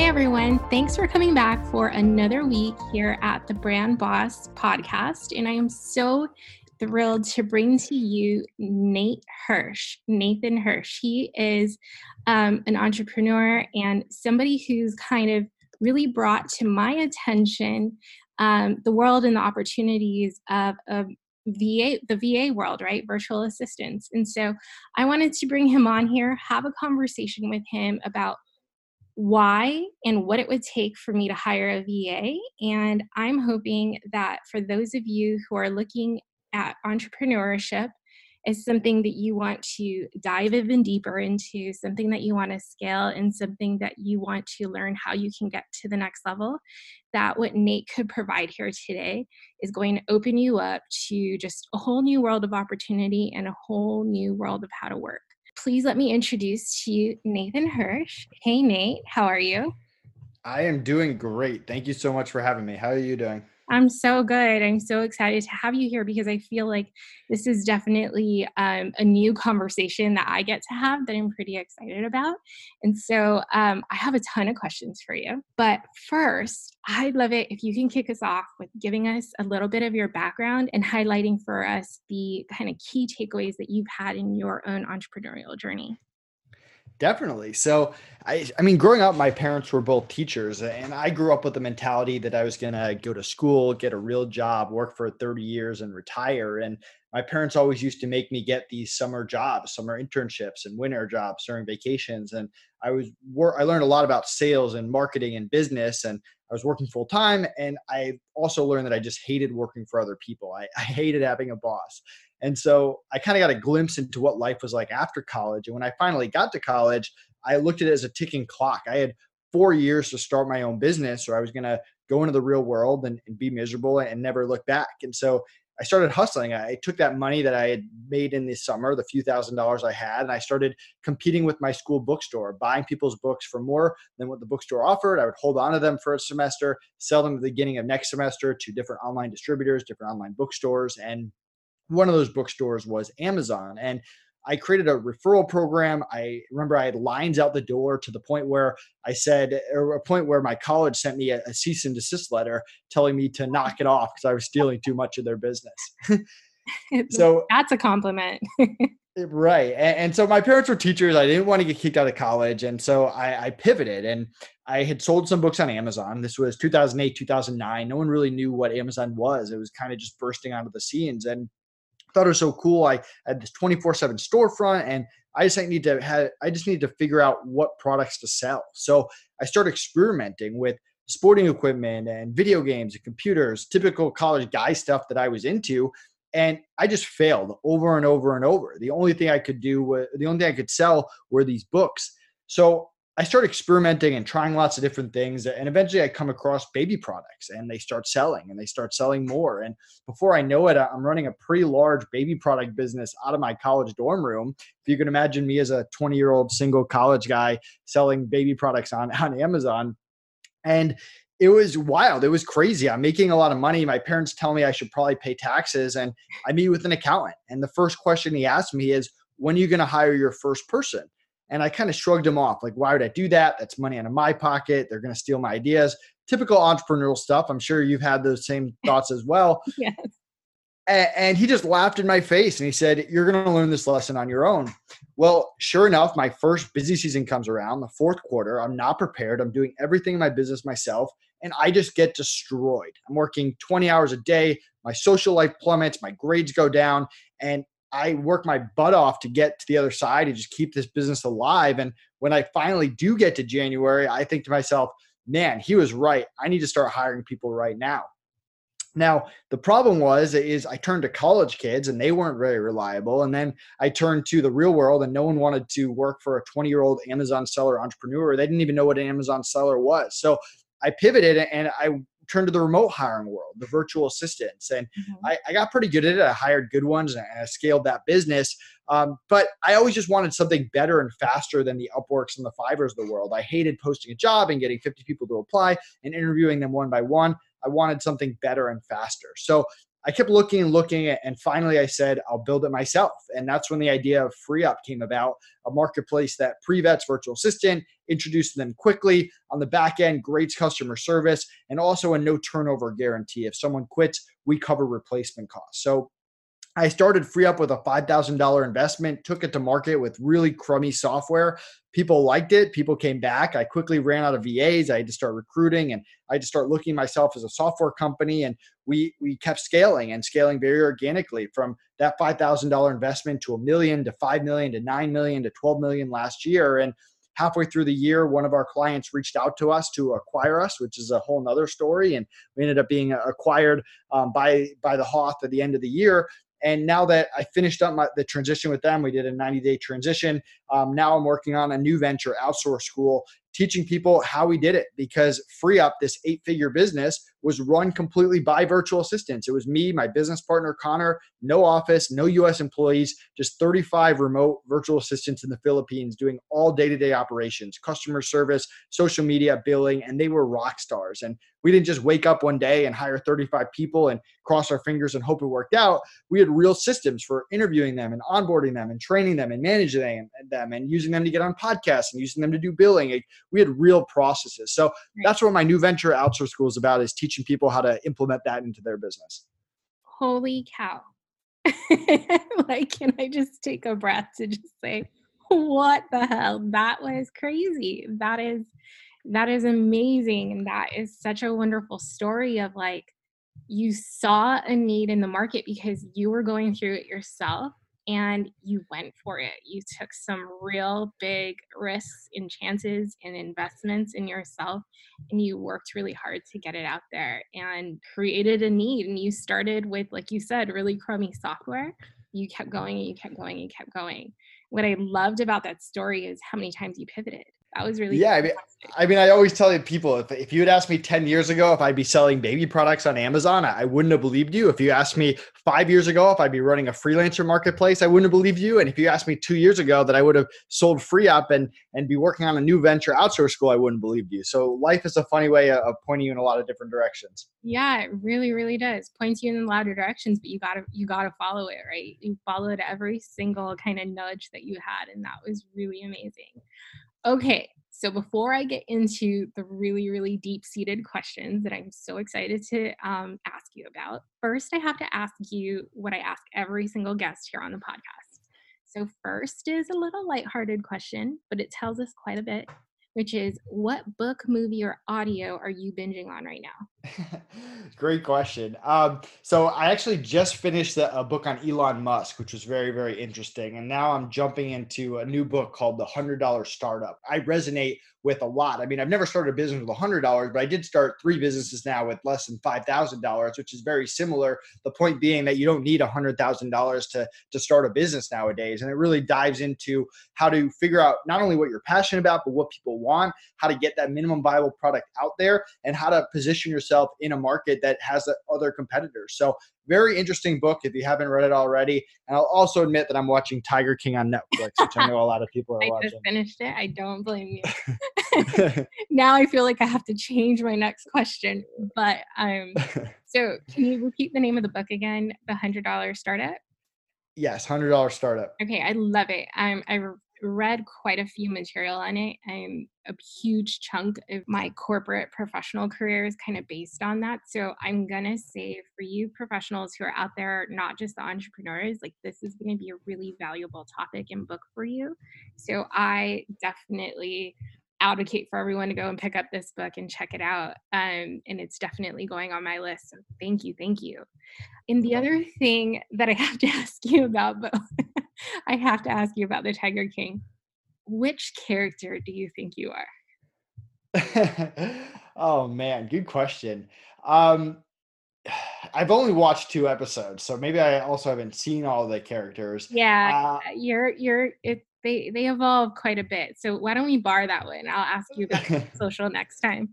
Hey everyone, thanks for coming back for another week here at the Brand Boss podcast. And I am so thrilled to bring to you Nate Hirsch, Nathan Hirsch. He is um, an entrepreneur and somebody who's kind of really brought to my attention um, the world and the opportunities of, of VA, the VA world, right? Virtual assistants. And so I wanted to bring him on here, have a conversation with him about why and what it would take for me to hire a VA. And I'm hoping that for those of you who are looking at entrepreneurship is something that you want to dive even deeper into, something that you want to scale, and something that you want to learn how you can get to the next level, that what Nate could provide here today is going to open you up to just a whole new world of opportunity and a whole new world of how to work. Please let me introduce to you Nathan Hirsch. Hey, Nate, how are you? I am doing great. Thank you so much for having me. How are you doing? I'm so good. I'm so excited to have you here because I feel like this is definitely um, a new conversation that I get to have that I'm pretty excited about. And so um, I have a ton of questions for you. But first, I'd love it if you can kick us off with giving us a little bit of your background and highlighting for us the kind of key takeaways that you've had in your own entrepreneurial journey. Definitely. So, I, I mean, growing up, my parents were both teachers, and I grew up with the mentality that I was going to go to school, get a real job, work for 30 years, and retire. And my parents always used to make me get these summer jobs, summer internships, and winter jobs during vacations. And I was wor- I learned a lot about sales and marketing and business, and I was working full time. And I also learned that I just hated working for other people. I, I hated having a boss. And so I kind of got a glimpse into what life was like after college. And when I finally got to college, I looked at it as a ticking clock. I had four years to start my own business, or I was going to go into the real world and, and, be miserable and never look back. And so I started hustling. I took that money that I had made in the summer, the few thousand dollars I had, and I started competing with my school bookstore, buying people's books for more than what the bookstore offered. I would hold on to them for a semester, sell them at the beginning of next semester to different online distributors, different online bookstores, and one of those bookstores was Amazon. And I created a referral program. I remember I had lines out the door to the point where I said, or a point where my college sent me a, a cease and desist letter telling me to knock it off because I was stealing too much of their business. so that's a compliment. Eh, right. And, and, so my parents were teachers. I didn't want to get kicked out of college. And so I, I pivoted and I had sold some books on Amazon. This was 2008, 2009. No one really knew what Amazon was. It was kind of just bursting onto the scenes. And thought it was so cool. I had this 24 seven storefront and I just need to have, I just need to figure out what products to sell. So I started experimenting with sporting equipment and video games and computers, typical college guy stuff that I was into. And I just failed over and over and over. The only thing I could do was the only thing I could sell were these books. So I start experimenting and trying lots of different things. And eventually I come across baby products and they start selling and they start selling more. And before I know it, I'm running a pretty large baby product business out of my college dorm room. If you can imagine me as a 20 year old single college guy selling baby products on, on Amazon. And it was wild. It was crazy. I'm making a lot of money. My parents tell me I should probably pay taxes. And I meet with an accountant. And the first question he asked me is, when are you going to hire your first person? And I kind of shrugged him off, like, why would I do that? That's money out of my pocket. They're going to steal my ideas. Typical entrepreneurial stuff. I'm sure you've had those same thoughts as well. yes. And he just laughed in my face and he said, You're going to learn this lesson on your own. Well, sure enough, my first busy season comes around, the fourth quarter. I'm not prepared. I'm doing everything in my business myself and I just get destroyed. I'm working 20 hours a day, my social life plummets, my grades go down, and I work my butt off to get to the other side and just keep this business alive. And when I finally do get to January, I think to myself, man, he was right. I need to start hiring people right now. Now, the problem was is I turned to college kids and they weren't very reliable. And then I turned to the real world and no one wanted to work for a 20-year-old Amazon seller entrepreneur. They didn't even know what an Amazon seller was. So I pivoted and I turned to the remote hiring world, the virtual assistants. And mm-hmm. I, I, got pretty good at it. I hired good ones and I scaled that business. Um, but I always just wanted something better and faster than the Upworks and the Fiverrs of the world. I hated posting a job and getting 50 people to apply and interviewing them one by one. I wanted something better and faster. So I kept looking and looking, and finally I said, I'll build it myself. And that's when the idea of FreeUp came about a marketplace that pre vets virtual assistant, introduces them quickly on the back end, great customer service, and also a no turnover guarantee. If someone quits, we cover replacement costs. So I started FreeUp with a $5,000 investment, took it to market with really crummy software. People liked it. People came back. I quickly ran out of VAs. I had to start recruiting and I had to start looking myself as a software company. And we, we kept scaling and scaling very organically from that $5,000 investment to a million to 5 million to 9 million to 12 million last year. And halfway through the year, one of our clients reached out to us to acquire us, which is a whole nother story. And we ended up being acquired um, by by the Hoth at the end of the year. And now that I finished up my, the transition with them, we did a 90 day transition. Um, now I'm working on a new venture, Outsource School, teaching people how we did it because FreeUp, this eight figure business, was run completely by virtual assistants. It was me, my business partner, Connor, no office, no US employees, just 35 remote virtual assistants in the Philippines doing all day to day operations, customer service, social media, billing, and they were rock stars. And we didn't just wake up one day and hire 35 people and cross our fingers and hope it worked out. We had real systems for interviewing them and onboarding them and training them and managing them and using them to get on podcasts and using them to do billing. We had real processes. So that's what my new venture outsource school is about is teaching teaching people how to implement that into their business. Holy cow. like, can I just take a breath to just say, what the hell? That was crazy. That is that is amazing. And that is such a wonderful story of like you saw a need in the market because you were going through it yourself and you went for it. You took some real big risks and chances and investments in yourself, and you worked really hard to get it out there and created a need. And you started with, like you said, really crummy software. You kept going and you kept going and kept going. What I loved about that story is how many times you pivoted that was really yeah. I mean, I mean, I always tell people if, if you had asked me 10 years ago if I'd be selling baby products on Amazon, I, I wouldn't have believed you. If you asked me five years ago if I'd be running a freelancer marketplace, I wouldn't have believed you. And if you asked me two years ago that I would have sold FreeUp and and be working on a new venture outsource school, I wouldn't believe you. So life is a funny way of pointing you in a lot of different directions. Yeah, it really, really does. Points you in a lot of directions, but you gotta you gotta follow it, right? You followed every single kind of nudge that you had, and that was really amazing. Okay, so before I get into the really, really deep seated questions that I'm so excited to um, ask you about, first I have to ask you what I ask every single guest here on the podcast. So, first is a little lighthearted question, but it tells us quite a bit which is what book, movie, or audio are you binging on right now? Great question. Um, so I actually just finished the, a book on Elon Musk, which was very, very interesting. And now I'm jumping into a new book called The Hundred Dollar Startup. I resonate with a lot. I mean, I've never started a business with a hundred dollars, but I did start three businesses now with less than five thousand dollars, which is very similar. The point being that you don't need a hundred thousand dollars to to start a business nowadays, and it really dives into how to figure out not only what you're passionate about, but what people want, how to get that minimum viable product out there, and how to position yourself in a market that has other competitors. So very interesting book if you haven't read it already. And I'll also admit that I'm watching Tiger King on Netflix, which I know a lot of people are I watching. I just finished it. I don't blame you. now I feel like I have to change my next question. But um, so can you repeat the name of the book again? The Hundred Dollar Startup. Yes, hundred dollar startup. Okay, I love it. Um, I read quite a few material on it. I'm a huge chunk of my corporate professional career is kind of based on that. So I'm gonna say for you professionals who are out there, not just the entrepreneurs, like this is gonna be a really valuable topic and book for you. So I definitely advocate for everyone to go and pick up this book and check it out. Um, and it's definitely going on my list. So thank you, thank you. And the other thing that I have to ask you about, but I have to ask you about the Tiger King. Which character do you think you are? oh man, good question. Um, I've only watched two episodes, so maybe I also haven't seen all the characters. Yeah, uh, you're you're it they they evolve quite a bit. So why don't we bar that one? I'll ask you about social next time.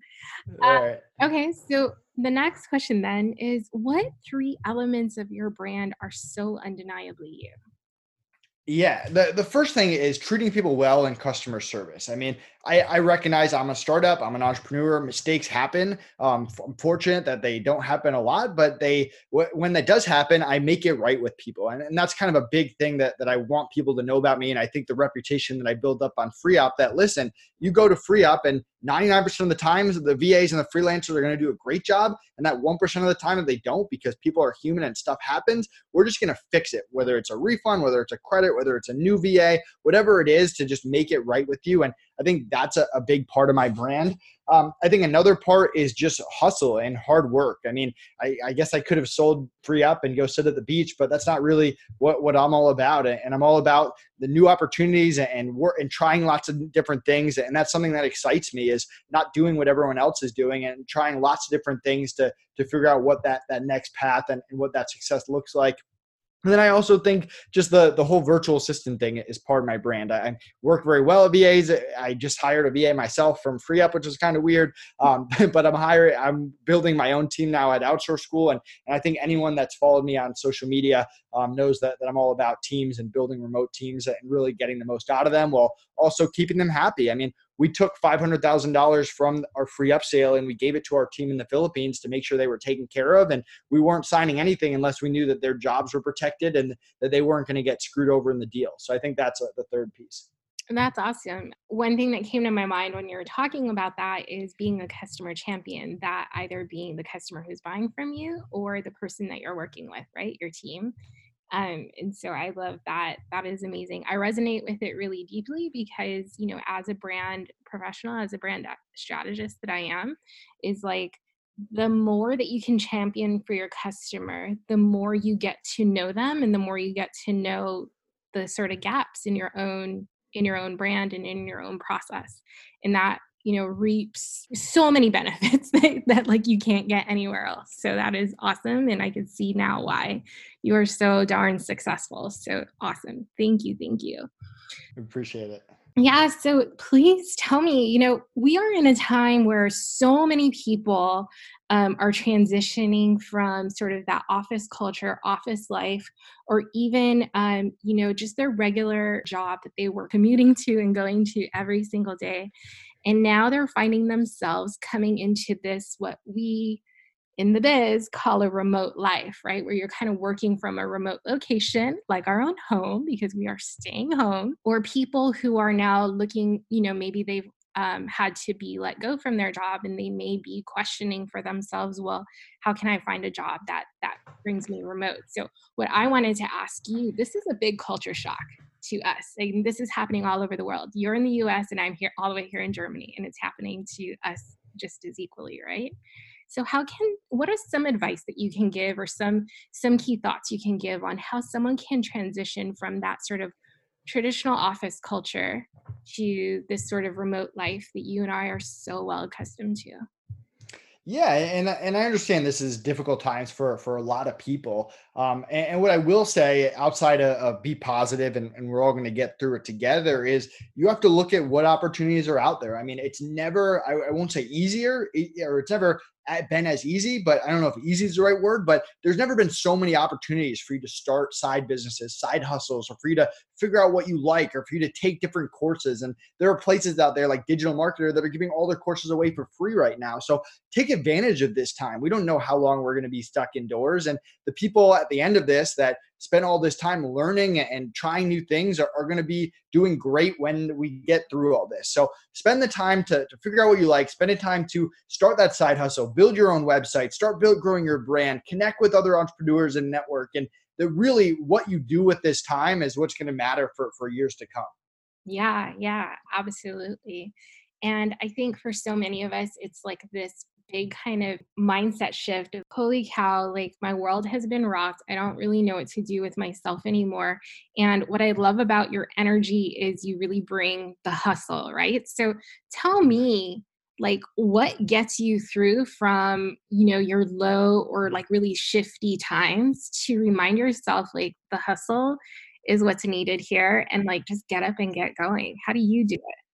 Uh, Okay, so the next question then is what three elements of your brand are so undeniably you? Yeah, the, the first thing is treating people well in customer service. I mean, I, I recognize I'm a startup, I'm an entrepreneur. Mistakes happen. Um, I'm fortunate that they don't happen a lot, but they when that does happen, I make it right with people, and, and that's kind of a big thing that that I want people to know about me. And I think the reputation that I build up on FreeUp that listen, you go to FreeUp, and 99% of the times the VAs and the freelancers are going to do a great job, and that 1% of the time that they don't because people are human and stuff happens, we're just going to fix it. Whether it's a refund, whether it's a credit, whether it's a new VA, whatever it is, to just make it right with you. And I think that's a, a big part of my brand. Um, I think another part is just hustle and hard work. I mean, I, I, guess I could have sold FreeUp and go sit at the beach, but that's not really what, what I'm all about. And I'm all about the new opportunities and work and trying lots of different things. And that's something that excites me is not doing what everyone else is doing and trying lots of different things to to figure out what that that next path and, and what that success looks like. And then I also think just the the whole virtual assistant thing is part of my brand. I, work very well at VAs. I just hired a VA myself from FreeUp, which is kind of weird. Um, but I'm hiring. I'm building my own team now at Outsource School, and, and I think anyone that's followed me on social media um, knows that, that I'm all about teams and building remote teams and really getting the most out of them while also keeping them happy. I mean, we took $500,000 from our FreeUp sale and we gave it to our team in the Philippines to make sure they were taken care of. And we weren't signing anything unless we knew that their jobs were protected and that they weren't going to get screwed over in the deal. So I think that's a, the third piece. That's awesome. One thing that came to my mind when you were talking about that is being a customer champion, that either being the customer who's buying from you or the person that you're working with, right? Your team. Um, and so I love that. That is amazing. I resonate with it really deeply because, you know, as a brand professional, as a brand strategist that I am, is like the more that you can champion for your customer, the more you get to know them and the more you get to know the sort of gaps in your own in your own brand and in your own process. And that you know reaps so many benefits that, that like you can't get anywhere else. So that is awesome and i can see now why you are so darn successful. So awesome. Thank you thank you. Appreciate it. Yeah so please tell me you know we are in a time where so many people um, are transitioning from sort of that office culture office life or even um, you know just their regular job that they were commuting to and going to every single day and now they're finding themselves coming into this, what we in the biz call a remote life, right? Where you're kind of working from a remote location, like our own home, because we are staying home, or people who are now looking, you know, maybe they've um, had to be let go from their job and they may be questioning for themselves well how can i find a job that that brings me remote so what i wanted to ask you this is a big culture shock to us. And this is happening all over the world. You're in the US and I'm here all the way here in Germany, and it's happening to us just as equally, right? So how can what are some advice that you can give or some some key thoughts you can give on how someone can transition from that sort of traditional office culture to this sort of remote life that you and I are so well accustomed to? Yeah, and and I understand this is difficult times for for a lot of people. Um, and, and what I will say, outside of, of be positive, and, and we're all going to get through it together, is you have to look at what opportunities are out there. I mean, it's never I, I won't say easier, or it's never been as easy, but I don't know if easy is the right word, but there's never been so many opportunities for you to start side businesses, side hustles, or for you to figure out what you like, or for you to take different courses. And there are places out there like Digital Marketer that are giving all their courses away for free right now. So take advantage of this time. We don't know how long we're going to be stuck indoors. And the people at the end of this that spend all this time learning and trying new things are, are going to be doing great when we get through all this. So spend the time to, to figure out what you like, spend the time to start that side hustle, build your own website, start build growing your brand, connect with other entrepreneurs and network. And that really what you do with this time is what's going to matter for, for years to come. Yeah, yeah, absolutely. And I think for so many of us, it's like this big kind of mindset shift of holy cow, like my world has been rocked. I don't really know what to do with myself anymore. And what I love about your energy is you really bring the hustle, right? So tell mm-hmm. me, like what gets you through from you know your low or like really shifty times to remind yourself like the hustle is what's needed here and like just get up and get going how do you do it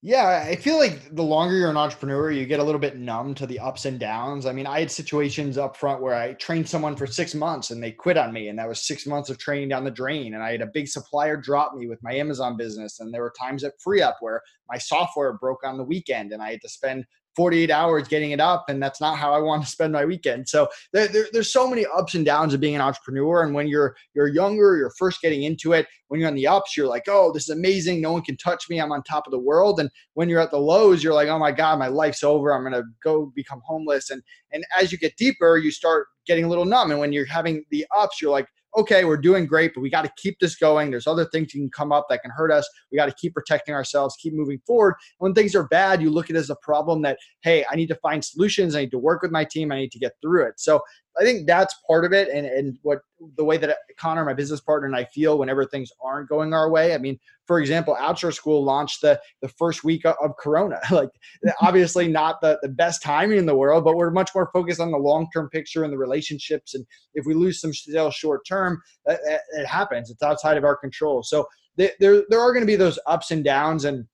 yeah, I feel like the longer you're an entrepreneur, you get a little bit numb to the ups and downs. I mean, I had situations up front where I trained someone for six months and they quit on me, and that was six months of training down the drain. And I had a big supplier drop me with my Amazon business, and there were times at FreeUp where my software broke on the weekend, and I had to spend 48 hours getting it up and that's not how i want to spend my weekend. So there, there, there's so many ups and downs of being an entrepreneur and when you're you're younger you're first getting into it when you're on the ups you're like oh this is amazing. No one can touch me. I'm on top of the world. And when you're at the lows you're like oh my god my life's over. I'm to go become homeless. And and as you get deeper you start getting a little numb. And when you're having the ups you're like okay, we're doing great, but we got to keep this going. There's other things that can come up that can hurt us. We got to keep protecting ourselves, keep moving forward. When things are bad, you look at it as a problem that, hey, I need to find solutions. I need to work with my team. I need to get through it. So I think that's part of it. And, and what the way that Connor, my business partner, and I feel whenever things aren't going our way. I mean, for example, Outsource School launched the, the first week of, Corona. like, mm-hmm. obviously, not the, the best timing in the world, but we're much more focused on the long term picture and the relationships. And if we lose some sales short term, it happens. It's outside of our control. So there, there, there are going to be those ups and downs. And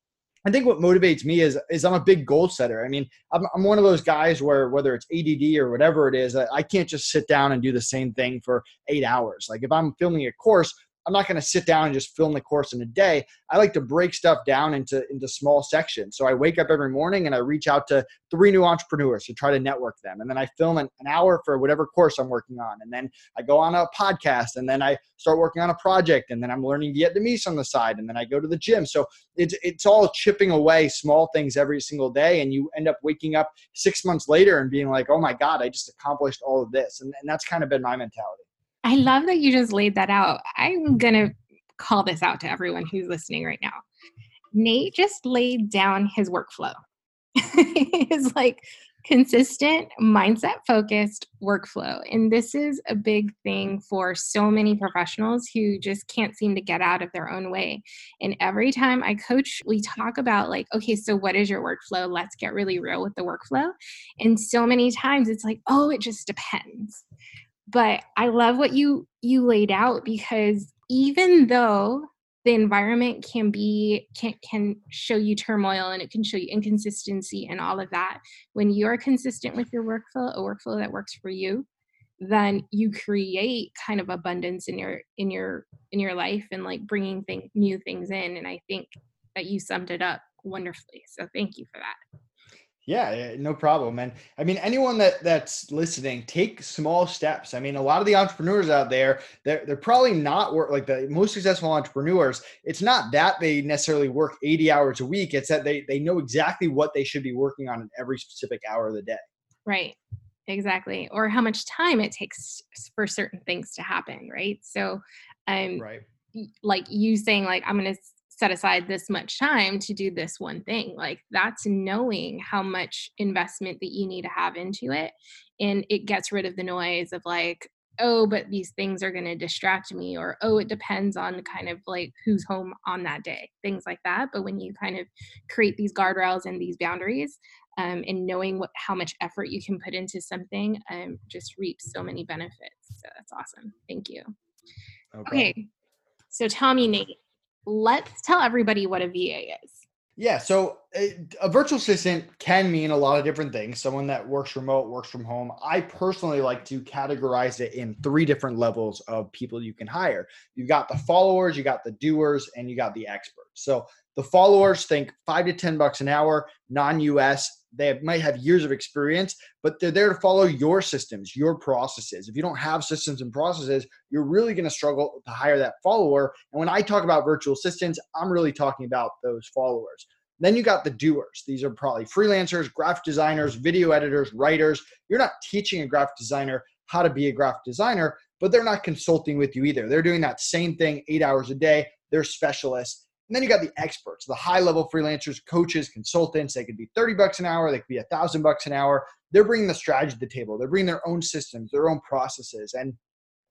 I think what motivates me is is I'm a big goal setter. I mean, I'm, I'm one of those guys where whether it's ADD or whatever it is, I can't just sit down and do the same thing for eight hours. Like if I'm filming a course, I'm not going to sit down and just film the course in a day. I like to break stuff down into into small sections. So I wake up every morning and I reach out to three new entrepreneurs to try to network them, and then I film an, an hour for whatever course I'm working on, and then I go on a podcast, and then I start working on a project, and then I'm learning Vietnamese on the side, and then I go to the gym. So it's it's all chipping away small things every single day, and you end up waking up six months later and being like, oh my god, I just accomplished all of this, and, and that's kind of been my mentality. I love that you just laid that out. I'm going to call this out to everyone who's listening right now. Nate just laid down his workflow. his like consistent mindset focused workflow. And this is a big thing for so many professionals who just can't seem to get out of their own way. And every time I coach, we talk about like, okay, so what is your workflow? Let's get really real with the workflow. And so many times it's like, oh, it just depends but i love what you you laid out because even though the environment can be can can show you turmoil and it can show you inconsistency and all of that when you're consistent with your workflow a workflow that works for you then you create kind of abundance in your in your in your life and like bringing thing, new things in and i think that you summed it up wonderfully so thank you for that yeah, no problem. And I mean, anyone that that's listening, take small steps. I mean, a lot of the entrepreneurs out there, they're, they're probably not work like the most successful entrepreneurs. It's not that they necessarily work 80 hours a week. It's that they, they know exactly what they should be working on in every specific hour of the day. Right. Exactly. Or how much time it takes for certain things to happen. Right. So, um, right. like you saying like, I'm going to set aside this much time to do this one thing like that's knowing how much investment that you need to have into it and it gets rid of the noise of like oh but these things are going to distract me or oh it depends on kind of like who's home on that day things like that but when you kind of create these guardrails and these boundaries um, and knowing what how much effort you can put into something um, just reaps so many benefits so that's awesome thank you okay, okay. so tell me nate let's tell everybody what a VA is. Yeah, so a, a, virtual assistant can mean a lot of different things. Someone that works remote, works from home. I personally like to categorize it in three different levels of people you can hire. You've got the followers, you got the doers, and you got the experts. So the followers think five to 10 bucks an hour, non US, they might have years of experience, but they're there to follow your systems, your processes. If you don't have systems and processes, you're really going to struggle to hire that follower. And when I talk about virtual assistants, I'm really talking about those followers. Then you got the doers. These are probably freelancers, graphic designers, video editors, writers. You're not teaching a graphic designer how to be a graphic designer, but they're not consulting with you either. They're doing that same thing eight hours a day. They're specialists And then you got the experts, the high level freelancers, coaches, consultants. They could be 30 bucks an hour, they could be a thousand bucks an hour. They're bringing the strategy to the table. They're bringing their own systems, their own processes. And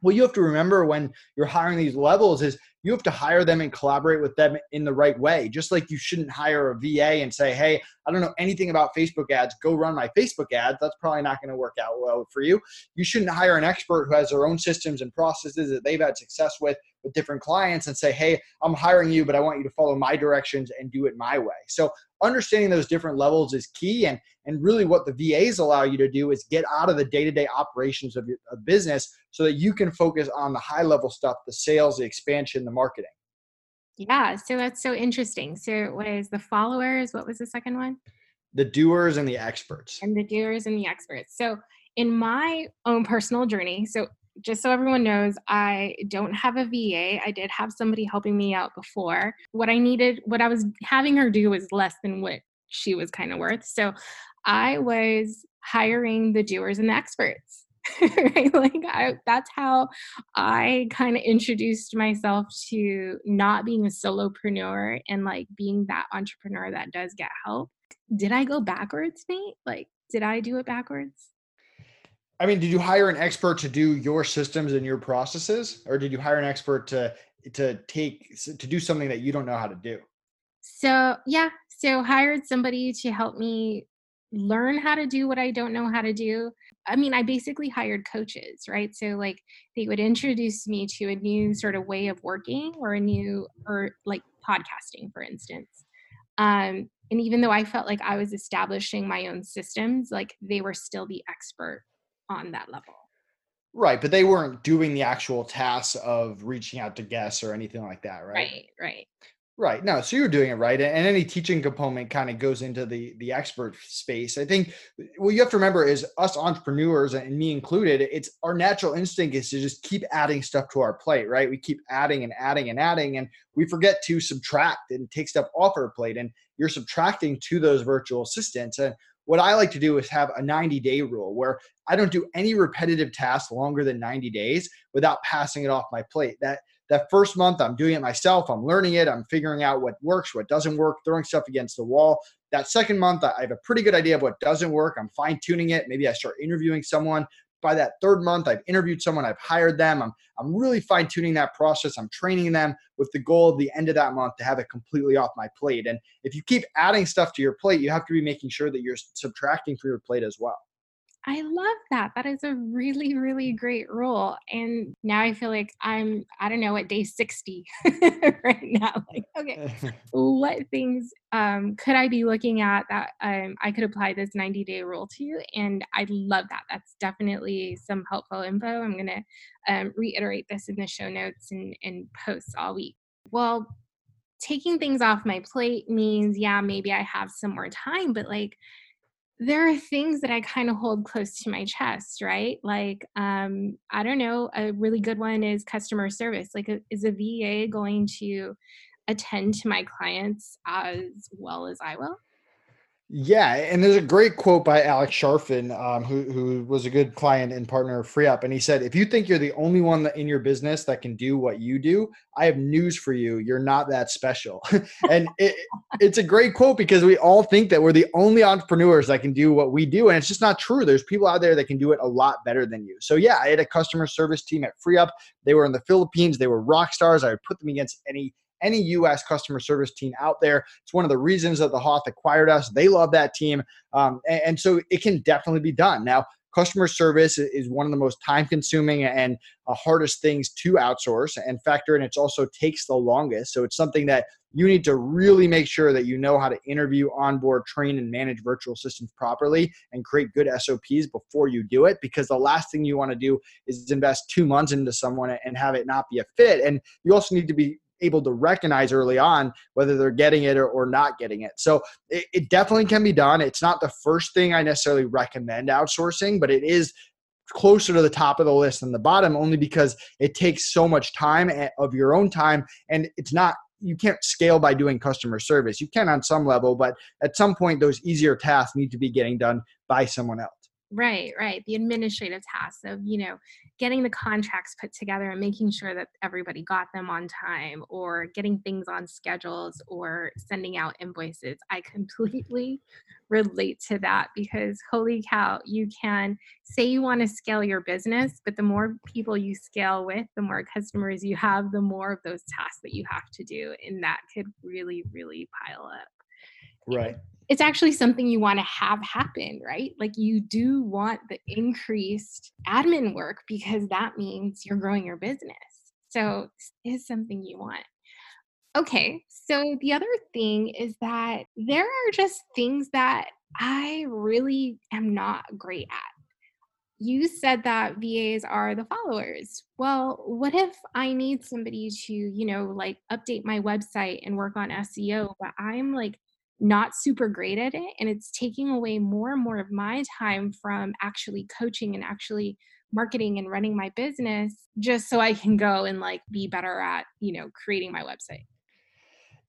what you have to remember when you're hiring these levels is you have to hire them and collaborate with them in the right way. Just like you shouldn't hire a VA and say, hey, I don't know anything about Facebook ads, go run my Facebook ads. That's probably not going to work out well for you. You shouldn't hire an expert who has their own systems and processes that they've had success with with different clients and say, hey, I'm hiring you, but I want you to follow my directions and do it my way. So understanding those different levels is key. And, and really what the VAs allow you to do is get out of the day-to-day operations of your of business so that you can focus on the high level stuff, the sales, the expansion, the marketing. Yeah, so that's so interesting. So what is the followers? What was the second one? The doers and the experts. And the doers and the experts. So in my own personal journey, so just so everyone knows, I don't have a VA. I did have somebody helping me out before. What I needed, what I was having her do was less than what she was kind of worth. So I was hiring the doers and the experts. right? Like I, that's how I kind of introduced myself to not being a solopreneur and like being that entrepreneur that does get help. Did I go backwards, Nate? Like, did I do it backwards? I mean, did you hire an expert to do your systems and your processes, or did you hire an expert to to take to do something that you don't know how to do? So yeah, so hired somebody to help me learn how to do what I don't know how to do. I mean, I basically hired coaches, right? So like they would introduce me to a new sort of way of working or a new or like podcasting, for instance. Um, and even though I felt like I was establishing my own systems, like they were still the expert on that level. Right, but they weren't doing the actual tasks of reaching out to guests or anything like that, right? Right, right. Right. No, so you're doing it right. And any teaching component kind of goes into the the expert space. I think what you have to remember is us entrepreneurs and me included, it's our natural instinct is to just keep adding stuff to our plate, right? We keep adding and adding and adding and we forget to subtract and take stuff off our plate. And you're subtracting to those virtual assistants. And what I like to do is have a 90 day rule where I don't do any repetitive tasks longer than 90 days without passing it off my plate. That that first month I'm doing it myself, I'm learning it, I'm figuring out what works, what doesn't work, throwing stuff against the wall. That second month I have a pretty good idea of what doesn't work. I'm fine tuning it. Maybe I start interviewing someone. By that third month, I've interviewed someone, I've hired them. I'm I'm really fine tuning that process. I'm training them with the goal of the end of that month to have it completely off my plate. And if you keep adding stuff to your plate, you have to be making sure that you're subtracting from your plate as well. I love that. That is a really, really great rule. And now I feel like I'm, I don't know, at day 60 right now. Like, okay, what things um, could I be looking at that um, I could apply this 90 day rule to? And I love that. That's definitely some helpful info. I'm going to um, reiterate this in the show notes and, and posts all week. Well, taking things off my plate means, yeah, maybe I have some more time, but like, there are things that I kind of hold close to my chest, right? Like, um, I don't know, a really good one is customer service. Like, is a VA going to attend to my clients as well as I will? Yeah, and there's a great quote by Alex Charfen, um, who who was a good client and partner of FreeUp, and he said, "If you think you're the only one in your business that can do what you do, I have news for you. You're not that special." and it, it's a great quote because we all think that we're the only entrepreneurs that can do what we do, and it's just not true. There's people out there that can do it a lot better than you. So yeah, I had a customer service team at FreeUp. They were in the Philippines. They were rock stars. I would put them against any any US customer service team out there. It's one of the reasons that the Hoth acquired us. They love that team. Um, and, and so it can definitely be done. Now, customer service is one of the most time consuming and uh, hardest things to outsource and factor in it's also takes the longest so it's something that you need to really make sure that you know how to interview onboard train and manage virtual assistants properly and create good sops before you do it because the last thing you want to do is invest two months into someone and have it not be a fit and you also need to be able to recognize early on whether they're getting it or, or not getting it. So it, it definitely can be done. It's not the first thing I necessarily recommend outsourcing, but it is closer to the top of the list than the bottom only because it takes so much time eh, of your own time and it's not you can't scale by doing customer service you can on some level but at some point those easier tasks need to be getting done by someone else Right, right. The administrative tasks of, you know, getting the contracts put together and making sure that everybody got them on time or getting things on schedules or sending out invoices. I completely relate to that because holy cow, you can say you want to scale your business, but the more people you scale with, the more customers you have, the more of those tasks that you have to do. And that could really, really pile up. Right it's actually something you want to have happen, right? Like you do want the increased admin work because that means you're growing your business. So is something you want. Okay, so the other thing is that there are just things that I really am not great at. You said that VAs are the followers. Well, what if I need somebody to, you know, like update my website and work on SEO, but I'm like not super great at it and it's taking away more and more of my time from actually coaching and actually marketing and running my business just so I can go and like be better at, you know, creating my website.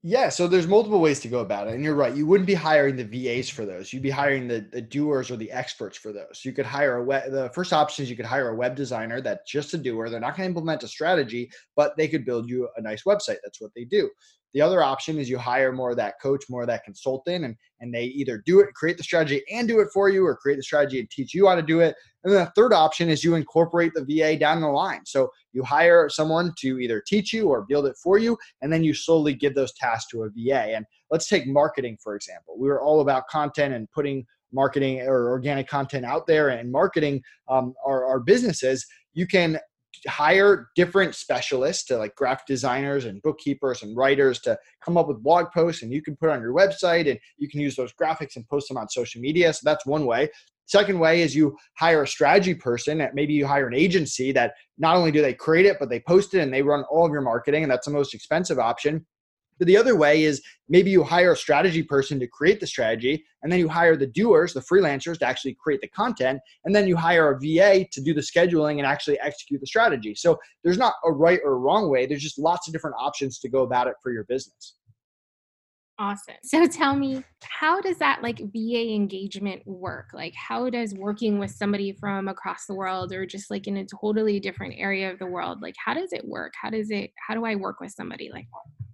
Yeah, so there's multiple ways to go about it. And you're right. You wouldn't be hiring the VAs for those. You'd be hiring the, the doers or the experts for those. You could hire a web, the first option is you could hire a web designer that's just a doer. They're not going to implement a strategy, but they could build you a nice website. That's what they do. The other option is you hire more of that coach, more of that consultant, and, and they either do it, create the strategy and do it for you, or create the strategy and teach you how to do it. And then the third option is you incorporate the VA down the line. So you hire someone to either teach you or build it for you, and then you slowly give those tasks to a VA. And let's take marketing, for example. We were all about content and putting marketing or organic content out there and marketing um, our, our businesses. You can hire different specialists to like graphic designers and bookkeepers and writers to come up with blog posts and you can put on your website and you can use those graphics and post them on social media. So that's one way. Second way is you hire a strategy person maybe you hire an agency that not only do they create it but they post it and they run all of your marketing and that's the most expensive option but the other way is maybe you hire a strategy person to create the strategy, and then you hire the doers, the freelancers, to actually create the content, and then you hire a VA to do the scheduling and actually execute the strategy. So there's not a right or wrong way. There's just lots of different options to go about it for your business. Awesome. So tell me, how does that like VA engagement work? Like, how does working with somebody from across the world or just like in a totally different area of the world, like, how does it work? How does it, how do I work with somebody like that?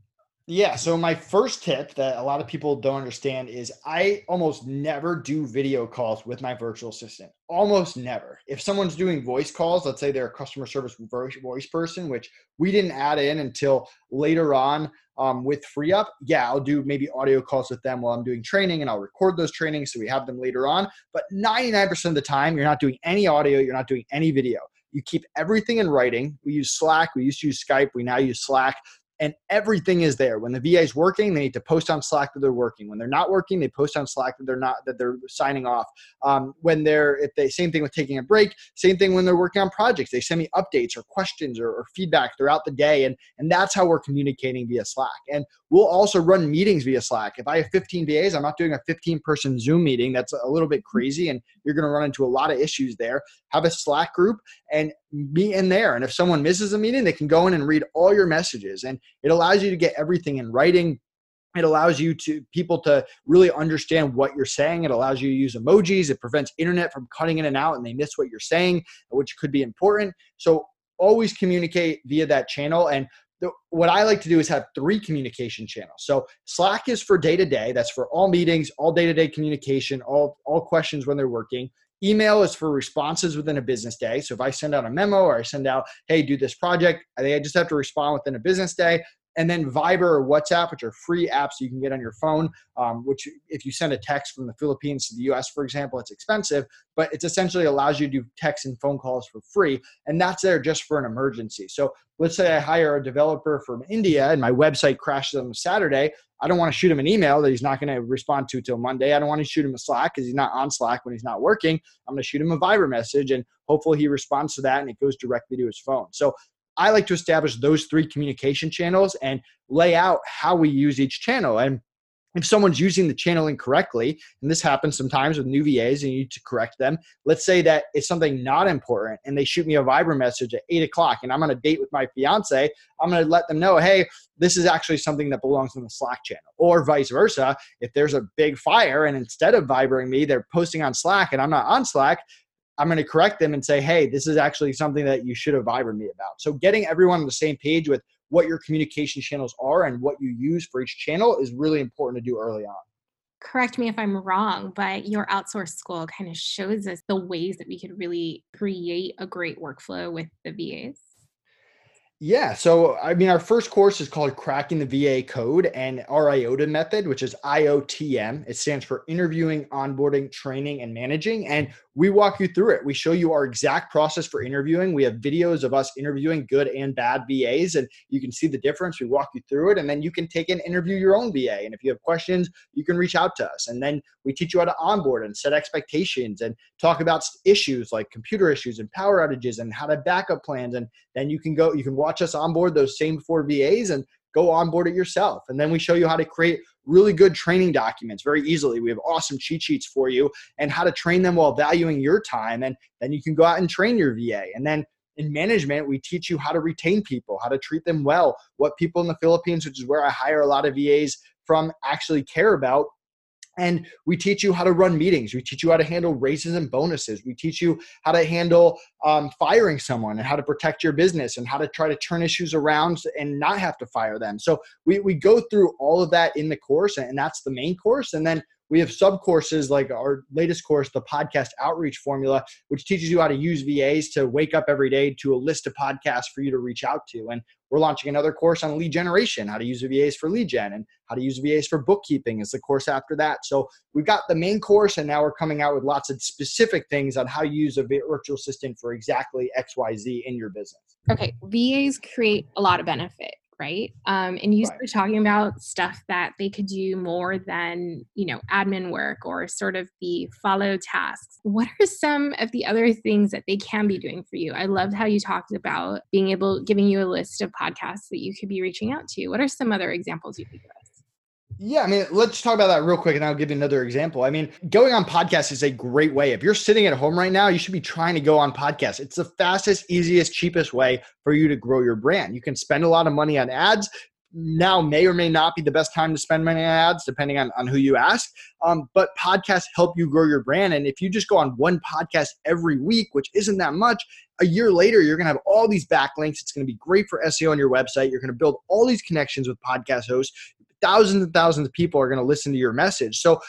Yeah. So my first tip that a lot of people don't understand is I almost never do video calls with my virtual assistant. Almost never. If someone's doing voice calls, let's say they're a customer service voice person, which we didn't add in until later on um, with FreeUp, yeah, I'll do maybe audio calls with them while I'm doing training and I'll record those trainings so we have them later on. But 99% of the time, you're not doing any audio, you're not doing any video. You keep everything in writing. We use Slack, we used to use Skype, we now use Slack and everything is there. When the VA is working, they need to post on Slack that they're working. When they're not working, they post on Slack that they're not that they're signing off. Um, when they're if they same thing with taking a break, same thing when they're working on projects. They send me updates or questions or, or feedback throughout the day, and and that's how we're communicating via Slack. And we'll also run meetings via Slack. If I have 15 VAs, I'm not doing a 15 person Zoom meeting. That's a little bit crazy, and you're going to run into a lot of issues there. Have a Slack group and be in there. And if someone misses a meeting, they can go in and read all your messages. And it allows you to get everything in writing. It allows you to people to really understand what you're saying. It allows you to use emojis. It prevents internet from cutting in and out and they miss what you're saying, which could be important. So always communicate via that channel. And the, what I like to do is have three communication channels. So Slack is for day to day. That's for all meetings, all day to day communication, all all questions when they're working. Email is for responses within a business day. So if I send out a memo or I send out, hey, do this project, I think I just have to respond within a business day and then Viber or WhatsApp, which are free apps you can get on your phone. Um, which, if you send a text from the Philippines to the U.S., for example, it's expensive, but it essentially allows you to do text and phone calls for free, and that's there just for an emergency. So, let's say I hire a developer from India and my website crashes on Saturday. I don't want to shoot him an email that he's not going to respond to till Monday. I don't want to shoot him a Slack because he's not on Slack when he's not working. I'm going to shoot him a Viber message and hopefully he responds to that and it goes directly to his phone. So I like to establish those three communication channels and lay out how we use each channel. And if someone's using the channel incorrectly, and this happens sometimes with new VAs and you need to correct them, let's say that it's something not important and they shoot me a Viber message at eight o'clock and I'm on a date with my fiance, I'm to let them know, hey, this is actually something that belongs in the Slack channel. Or vice versa, if there's a big fire and instead of Vibering me, they're posting on Slack and I'm not on Slack, I'm going to correct them and say, hey, this is actually something that you should have Vibered me about. So getting everyone on the same page with what your communication channels are and what you use for each channel is really important to do early on. Correct me if I'm wrong, but your outsourced school kind of shows us the ways that we could really create a great workflow with the VAs. Yeah. So, I mean, our first course is called Cracking the VA Code and our IOTA method, which is IOTM. It stands for Interviewing, Onboarding, Training, and Managing. And we walk you through it. We show you our exact process for interviewing. We have videos of us interviewing good and bad VAs, and you can see the difference. We walk you through it, and then you can take and interview your own VA. And if you have questions, you can reach out to us. And then we teach you how to onboard and set expectations and talk about issues like computer issues and power outages and how to backup plans. And then you can go, you can watch us onboard those same four VAs and go onboard it yourself. And then we show you how to create really good training documents very easily. We have awesome cheat sheets for you and how to train them while valuing your time. And then you can go out and train your VA. And then in management, we teach you how to retain people, how to treat them well, what people in the Philippines, which is where I hire a lot of VAs from, actually care about and we teach you how to run meetings. We teach you how to handle raises and bonuses. We teach you how to handle um, firing someone and how to protect your business and how to try to turn issues around and not have to fire them. So we, we go through all of that in the course, and that's the main course. And then we have sub courses like our latest course, the podcast outreach formula, which teaches you how to use VAs to wake up every day to a list of podcasts for you to reach out to. And we're launching another course on lead generation, how to use a VAs for lead gen, and how to use VAs for bookkeeping is the course after that. So we've got the main course, and now we're coming out with lots of specific things on how you use a virtual assistant for exactly XYZ in your business. Okay, VAs create a lot of benefit right? Um, and you right. talking about stuff that they could do more than you know admin work or sort of the follow tasks. What are some of the other things that they can be doing for you? I loved how you talked about being able giving you a list of podcasts that you could be reaching out to. What are some other examples you could give us? Yeah, I mean, let's talk about that real quick and I'll give you another example. I mean, going on podcasts is a great way. If you're sitting at home right now, you should be trying to go on podcasts. It's the fastest, easiest, cheapest way for you to grow your brand. You can spend a lot of money on ads. Now may or may not be the best time to spend money on ads, depending on, on who you ask. Um, but podcasts help you grow your brand. And if you just go on one podcast every week, which isn't that much, a year later, you're going to have all these backlinks. It's going to be great for SEO on your website. You're going to build all these connections with podcast hosts thousands and thousands of people are going to listen to your message. So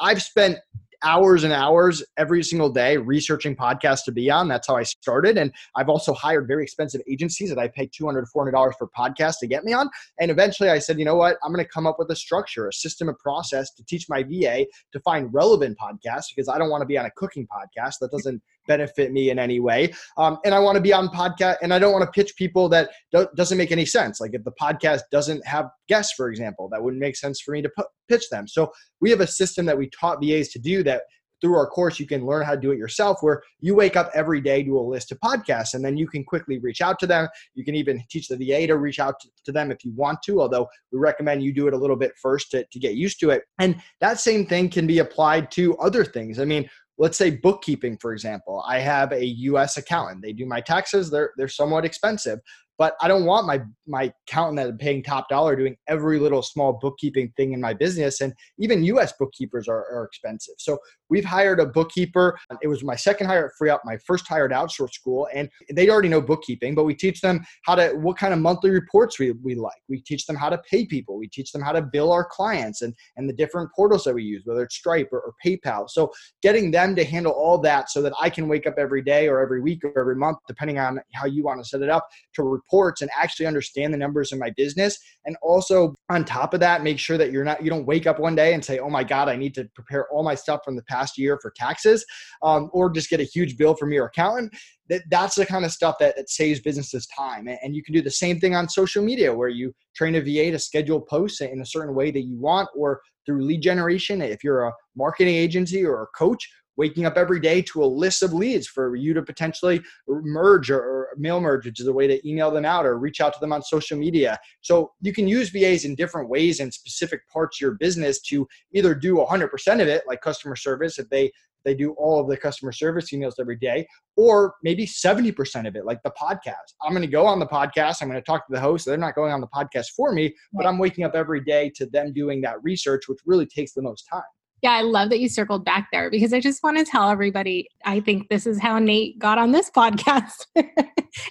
I've spent hours and hours every single day researching podcasts to be on. That's how I started. And I've also hired very expensive agencies that I pay $200 $400 for podcasts to get me on. And eventually I said, you know what? I'm going to come up with a structure, a system, a process to teach my VA to find relevant podcasts because I don't want to be on a cooking podcast. That doesn't benefit me in any way. Um, and I want to be on podcast and I don't want to pitch people that do- doesn't make any sense. Like if the podcast doesn't have guests, for example, that wouldn't make sense for me to pitch them. So we have a system that we taught VAs to do that through our course you can learn how to do it yourself where you wake up every day to a list of podcasts and then you can quickly reach out to them you can even teach the va to reach out to, to them if you want to although we recommend you do it a little bit first to, to get used to it and that same thing can be applied to other things i mean let's say bookkeeping for example i have a us accountant. They do my taxes. They're they're somewhat expensive but I don't want my my accountant that is paying top dollar doing every little small bookkeeping thing in my business. And even U.S. bookkeepers are, are expensive. So we've hired a bookkeeper. It was my second hire at Free FreeUp, my first hire at Outsource School, and they already know bookkeeping. But we teach them how to what kind of monthly reports we, we like. We teach them how to pay people. We teach them how to bill our clients and and the different portals that we use, whether it's Stripe or, or PayPal. So getting them to handle all that so that I can wake up every day or every week or every month, depending on how you want to set it up, to reports and actually understand the numbers in my business. And also on top of that, make sure that you're not, you don't wake up one day and say, oh my God, I need to prepare all my stuff from the past year for taxes um, or just get a huge bill from your accountant. That, that's the kind of stuff that, that saves businesses time. And you can do the same thing on social media where you train a VA to schedule posts in a certain way that you want or through lead generation. If you're a marketing agency or a coach, waking up every day to a list of leads for you to potentially merge or, mail merge, which is a way to email them out or reach out to them on social media. So you can use VAs in different ways in specific parts of your business to either do 100% of it, like customer service, if they they do all of the customer service emails every day, or maybe 70% of it, like the podcast. I'm going to go on the podcast. I'm going to talk to the host. They're not going on the podcast for me, but I'm waking up every day to them doing that research, which really takes the most time. Yeah, I love that you circled back there because I just want to tell everybody I think this is how Nate got on this podcast.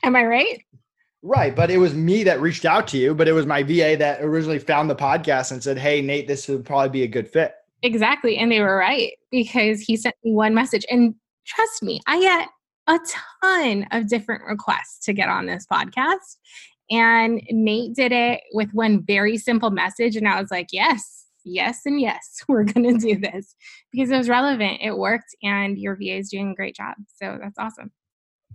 Am I right? Right. But it was me that reached out to you, but it was my VA that originally found the podcast and said, Hey, Nate, this would probably be a good fit. Exactly. And they were right because he sent me one message. And trust me, I get a ton of different requests to get on this podcast. And Nate did it with one very simple message. And I was like, yes, yes and yes, we're going to do this because it was relevant. It worked, and your VA is doing a great job. So that's awesome.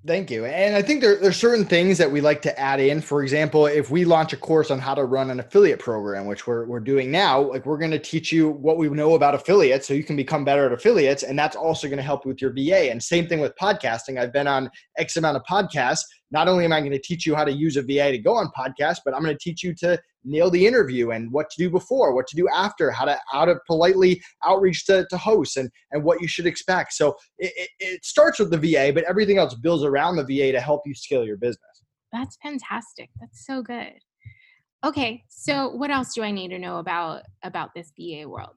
Thank you. And I think there, there's certain things that we like to add in. For example, if we launch a course on how to run an affiliate program, which we're, we're doing now, like we're going to teach you what we know about affiliates so you can become better at affiliates. And that's also going to help with your VA. And same thing with podcasting. I've been on X amount of podcasts not only am I going to teach you how to use a VA to go on podcasts, but I'm going to teach you to nail the interview and what to do before, what to do after, how to how to politely outreach to, to hosts and and what you should expect. So it, it, it starts with the VA, but everything else builds around the VA to help you scale your business. That's fantastic. That's so good. Okay, so what else do I need to know about about this VA world?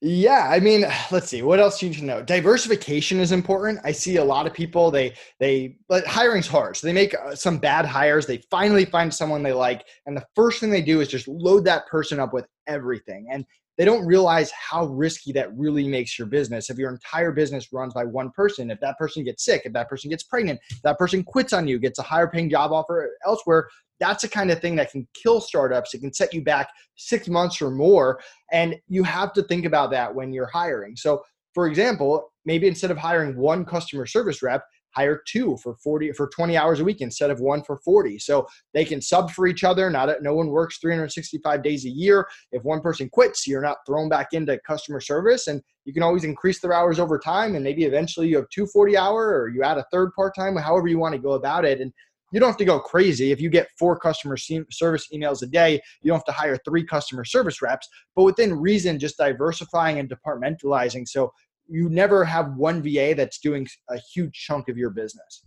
Yeah, I mean, let's see. What else do you need to know? Diversification is important. I see a lot of people they they but hiring's hard. So they make uh, some bad hires. They finally find someone they like, and the first thing they do is just load that person up with everything. And they don't realize how risky that really makes your business. If your entire business runs by one person, if that person gets sick, if that person gets pregnant, that person quits on you, gets a higher paying job offer elsewhere, that's the kind of thing that can kill startups. It can set you back six months or more. And you have to think about that when you're hiring. So, for example, maybe instead of hiring one customer service rep, hire two for 40 for 20 hours a week instead of one for 40 so they can sub for each other not no one works 365 days a year if one person quits you're not thrown back into customer service and you can always increase their hours over time and maybe eventually you have two 40 hour or you add a third part-time however you want to go about it and you don't have to go crazy. If you get four customer service emails a day, you don't have to hire three customer service reps, but within reason, just diversifying and departmentalizing. So you never have one VA that's doing a huge chunk of your business.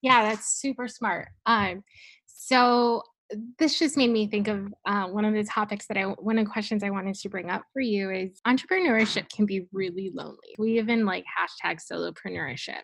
Yeah, that's super smart. Um, so this just made me think of uh, one of the topics that I, one of the questions I wanted to bring up for you is entrepreneurship can be really lonely. We even like hashtag solopreneurship.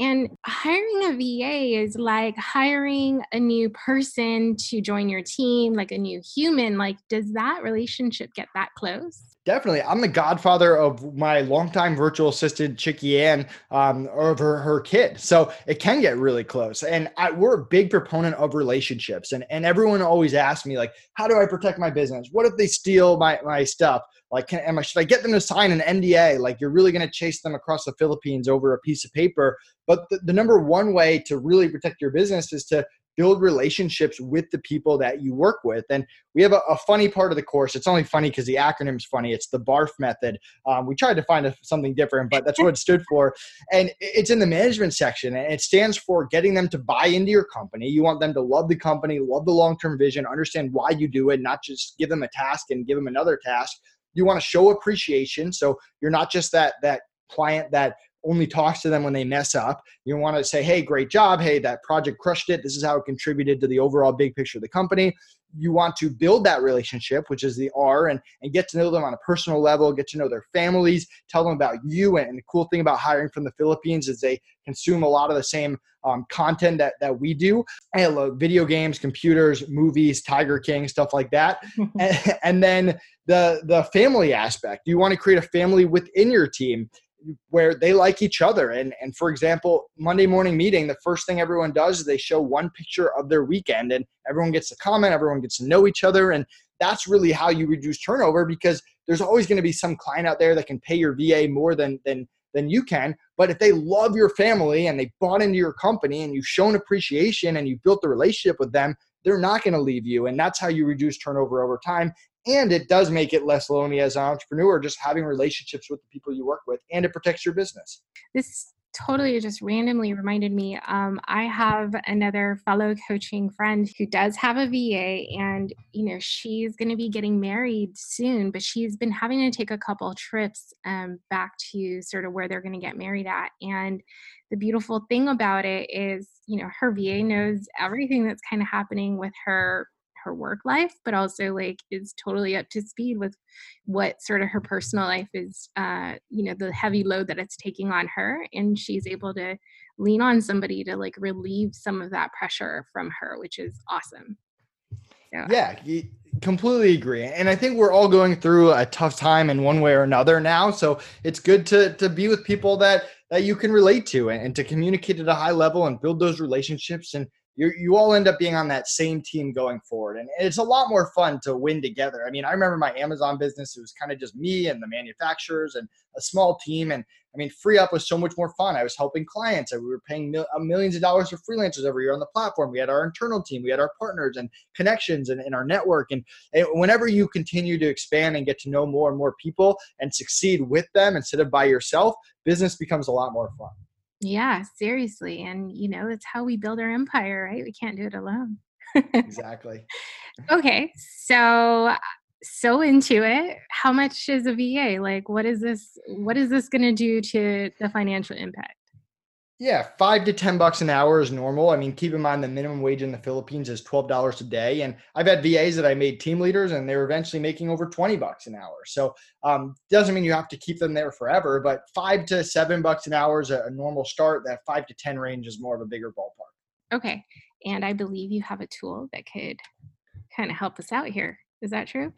And hiring a VA is like hiring a new person to join your team, like a new human. Like, does that relationship get that close? Definitely. I'm the godfather of my longtime virtual assistant, Chicky Ann, um, of her, her kid. So it can get really close. And I, we're a big proponent of relationships. And, and everyone always asks me, like, how do I protect my business? What if they steal my, my stuff? Like, can, am I, should I get them to sign an NDA? Like, you're really going to chase them across the Philippines over a piece of paper. But the, the number one way to really protect your business is to build relationships with the people that you work with. And we have a, a funny part of the course. It's only funny because the acronym's funny. It's the BARF method. Um, we tried to find a, something different, but that's what it stood for. And it's in the management section, and it stands for getting them to buy into your company. You want them to love the company, love the long term vision, understand why you do it, not just give them a task and give them another task. You want to show appreciation. So you're not just that that client that only talks to them when they mess up. You want to say, hey, great job. Hey, that project crushed it. This is how it contributed to the overall big picture of the company. You want to build that relationship, which is the R, and, and get to know them on a personal level, get to know their families, tell them about you. And the cool thing about hiring from the Philippines is they consume a lot of the same um, content that, that we do. I love video games, computers, movies, Tiger King, stuff like that. and, and then the, the family aspect. You want to create a family within your team where they like each other. And, and for example, Monday morning meeting, the first thing everyone does is they show one picture of their weekend and everyone gets to comment, everyone gets to know each other. And that's really how you reduce turnover because there's always going to be some client out there that can pay your VA more than, than, than you can. But if they love your family and they bought into your company and you've shown appreciation and you built the relationship with them, they're not going to leave you. And that's how you reduce turnover over time and it does make it less lonely as an entrepreneur just having relationships with the people you work with and it protects your business. This totally just randomly reminded me um, i have another fellow coaching friend who does have a va and you know she's going to be getting married soon but she's been having to take a couple trips um, back to sort of where they're going to get married at. And the beautiful thing about it is you know her va knows everything that's kind of happening with her her work life but also like is totally up to speed with what sort of her personal life is uh you know the heavy load that it's taking on her and she's able to lean on somebody to like relieve some of that pressure from her which is awesome. So, yeah completely agree and i think we're all going through a tough time in one way or another now so it's good to to be with people that that you can relate to and, and to communicate at a high level and build those relationships and you you all end up being on that same team going forward. And it's a lot more fun to win together. I mean, I remember my Amazon business, it was kind of just me and the manufacturers and a small team. And I mean, FreeUp was so much more fun. I was helping clients. And we were paying mil- uh, millions of dollars for freelancers every year on the platform. We had our internal team, we had our partners and connections and in our network. And, and whenever you continue to expand and get to know more and more people and succeed with them instead of by yourself, business becomes a lot more fun. Yeah, seriously. And, you know, it's how we build our empire, right? We can't do it alone. exactly. okay. So, so into it. How much is a VA? Like, what is this? What is this going to do to the financial impact? Yeah, five to ten bucks an hour is normal. I mean, keep in mind the minimum wage in the Philippines is twelve dollars a day, and I've had VAs that I made team leaders, and they're eventually making over twenty bucks an hour. So, um, doesn't mean you have to keep them there forever, but five to seven bucks an hour is a, a normal start. That five to ten range is more of a bigger ballpark. Okay, and I believe you have a tool that could kind of help us out here. Is that true?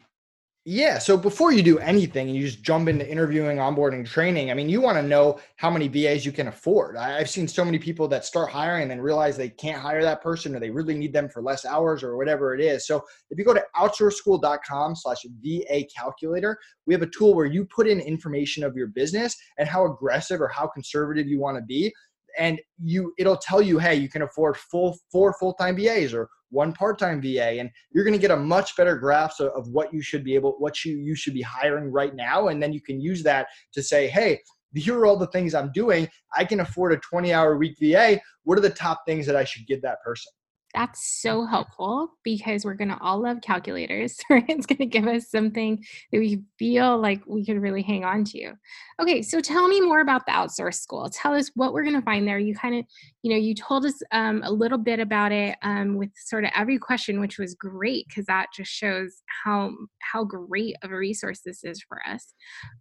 Yeah. So before you do anything and you just jump into interviewing, onboarding, training, I mean, you want to know how many VAs you can afford. I've seen so many people that start hiring and then realize they can't hire that person or they really need them for less hours or whatever it is. So if you go to outsourceschool.com slash VA calculator, we have a tool where you put in information of your business and how aggressive or how conservative you want to be and you it'll tell you hey you can afford full four full-time VAs or one part-time VA, and you're going to get a much better grasp of, of what you should be able, what you you should be hiring right now, and then you can use that to say, hey, here are all the things I'm doing. I can afford a 20-hour week VA. What are the top things that I should give that person? That's so helpful because we're going to all love calculators. Right? It's going to give us something that we feel like we could really hang on to. Okay, so tell me more about the outsource school. Tell us what we're going to find there. You kind of, you know, you told us um, a little bit about it um, with sort of every question, which was great because that just shows how how great of a resource this is for us.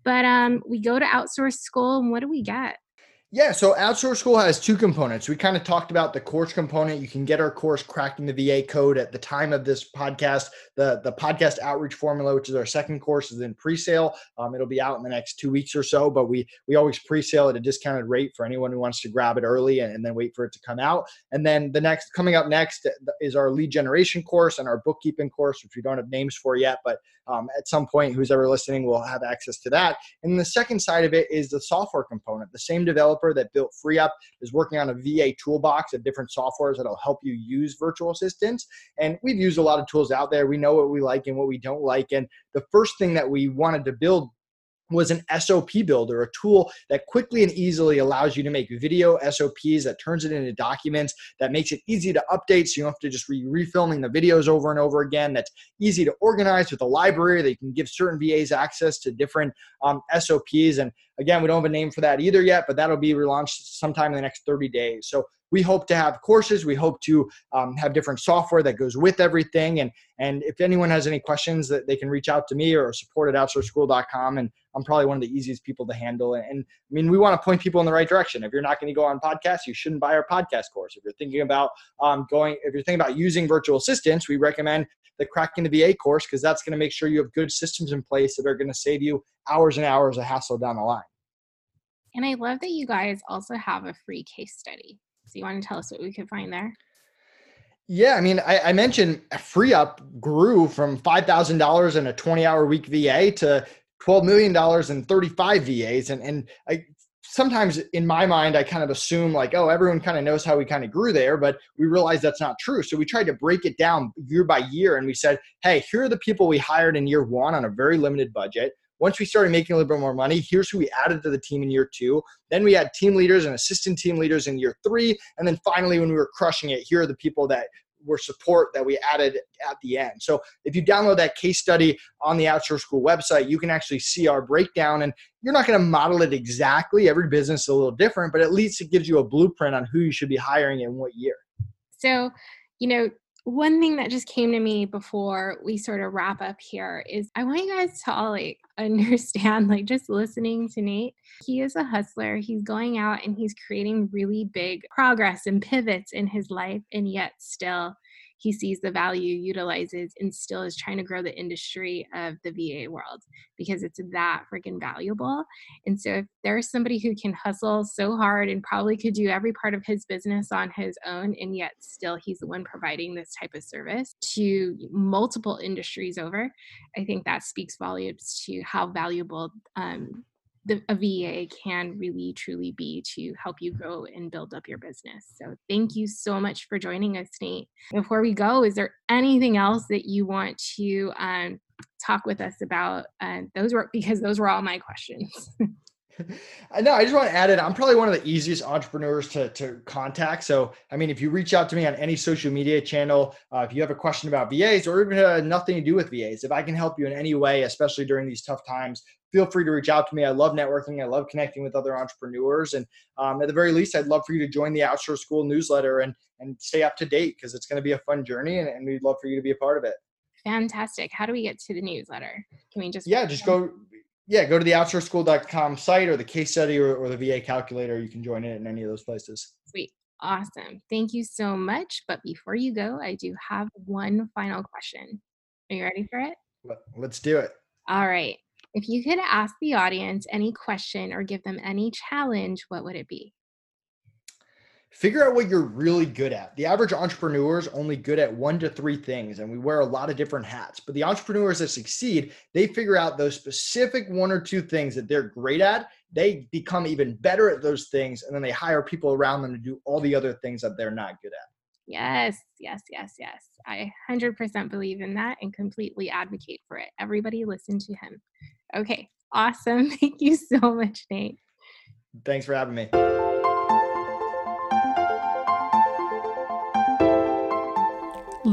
But um, we go to outsource school, and what do we get? Yeah, so Outsource School has two components. We kind of talked about the course component. You can get our course cracking the VA code at the time of this podcast. The the podcast outreach formula, which is our second course, is in pre-sale. Um, it'll be out in the next two weeks or so, but we we always pre-sale at a discounted rate for anyone who wants to grab it early and, and then wait for it to come out. And then the next coming up next is our lead generation course and our bookkeeping course, which we don't have names for yet, but um, at some point, who's ever listening will have access to that. And the second side of it is the software component. The same developer developer that built FreeUp is working on a VA toolbox of different softwares that'll help you use virtual assistants. And we've used a lot of tools out there. We know what we like and what we don't like. And the first thing that we wanted to build was an SOP builder, a tool that quickly and easily allows you to make video SOPs that turns it into documents, that makes it easy to update so you don't have to just be refilming the videos over and over again, that's easy to organize with a library that you can give certain VAs access to different um, SOPs. And again, we don't have a name for that either yet, but that'll be relaunched sometime in the next 30 days. So we hope to have courses. We hope to um, have different software that goes with everything. And and if anyone has any questions, that they can reach out to me or support at outsourceschool.com. And I'm probably one of the easiest people to handle. And, and I mean, we want to point people in the right direction. If you're not going to go on podcasts, you shouldn't buy our podcast course. If you're thinking about um, going, if you're thinking about using virtual assistants, we recommend the cracking the VA course because that's going to make sure you have good systems in place that are going to save you hours and hours of hassle down the line. And I love that you guys also have a free case study. So you want to tell us what we could find there? Yeah, I mean, I, I mentioned FreeUp grew from five thousand dollars in a twenty-hour week VA to twelve million dollars in thirty-five VAs, and and I, sometimes in my mind i kind of assume like oh everyone kind of knows how we kind of grew there but we realized that's not true. So we tried to break it down year by year and we said hey here are the people we hired in year one on a very limited budget once we started making a little bit more money here's who we added to the team in year two then we had team leaders and assistant team leaders in year three and then finally when we were crushing it here are the people that were support that we added at the end. So if you download that case study on the Outsource School website, you can actually see our breakdown. And you're not going to model it exactly. Every business is a little different, but at least it gives you a blueprint on who you should be hiring in what year. So, you know, one thing that just came to me before we sort of wrap up here is I want you guys to all like understand, like just listening to Nate, he is a hustler. He's going out and he's creating really big progress and pivots in his life, and yet still he sees the value, utilizes, and still is trying to grow the industry of the VA world because it's that freaking valuable. And so, if there's somebody who can hustle so hard and probably could do every part of his business on his own, and yet still he's the one providing this type of service to multiple industries over, I think that speaks volumes to how valuable um, the, a VA can really truly be to help you grow and build up your business. So thank you so much for joining us, Nate. Before we go, is there anything else that you want to um, talk with us about? Uh, those were because those were all my questions. I know. I just want to add it. I'm probably one of the easiest entrepreneurs to, to contact. So, I mean, if you reach out to me on any social media channel, uh, if you have a question about VAs or even uh, nothing to do with VAs, if I can help you in any way, especially during these tough times, feel free to reach out to me. I love networking. I love connecting with other entrepreneurs. And um, at the very least, I'd love for you to join the Outsource School newsletter and, and stay up to date because it's going to be a fun journey and, and we'd love for you to be a part of it. Fantastic. How do we get to the newsletter? Can we just? Yeah, just go. Yeah, go to the outsourceschool.com site or the case study or, or the VA calculator. You can join it in any of those places. Sweet. Awesome. Thank you so much. But before you go, I do have one final question. Are you ready for it? Let's do it. All right. If you could ask the audience any question or give them any challenge, what would it be? Figure out what you're really good at. The average entrepreneur is only good at one to three things, and we wear a lot of different hats. But the entrepreneurs that succeed, they figure out those specific one or two things that they're great at. They become even better at those things, and then they hire people around them to do all the other things that they're not good at. Yes, yes, yes, yes. I 100% believe in that and completely advocate for it. Everybody listen to him. Okay, awesome. Thank you so much, Nate. Thanks for having me.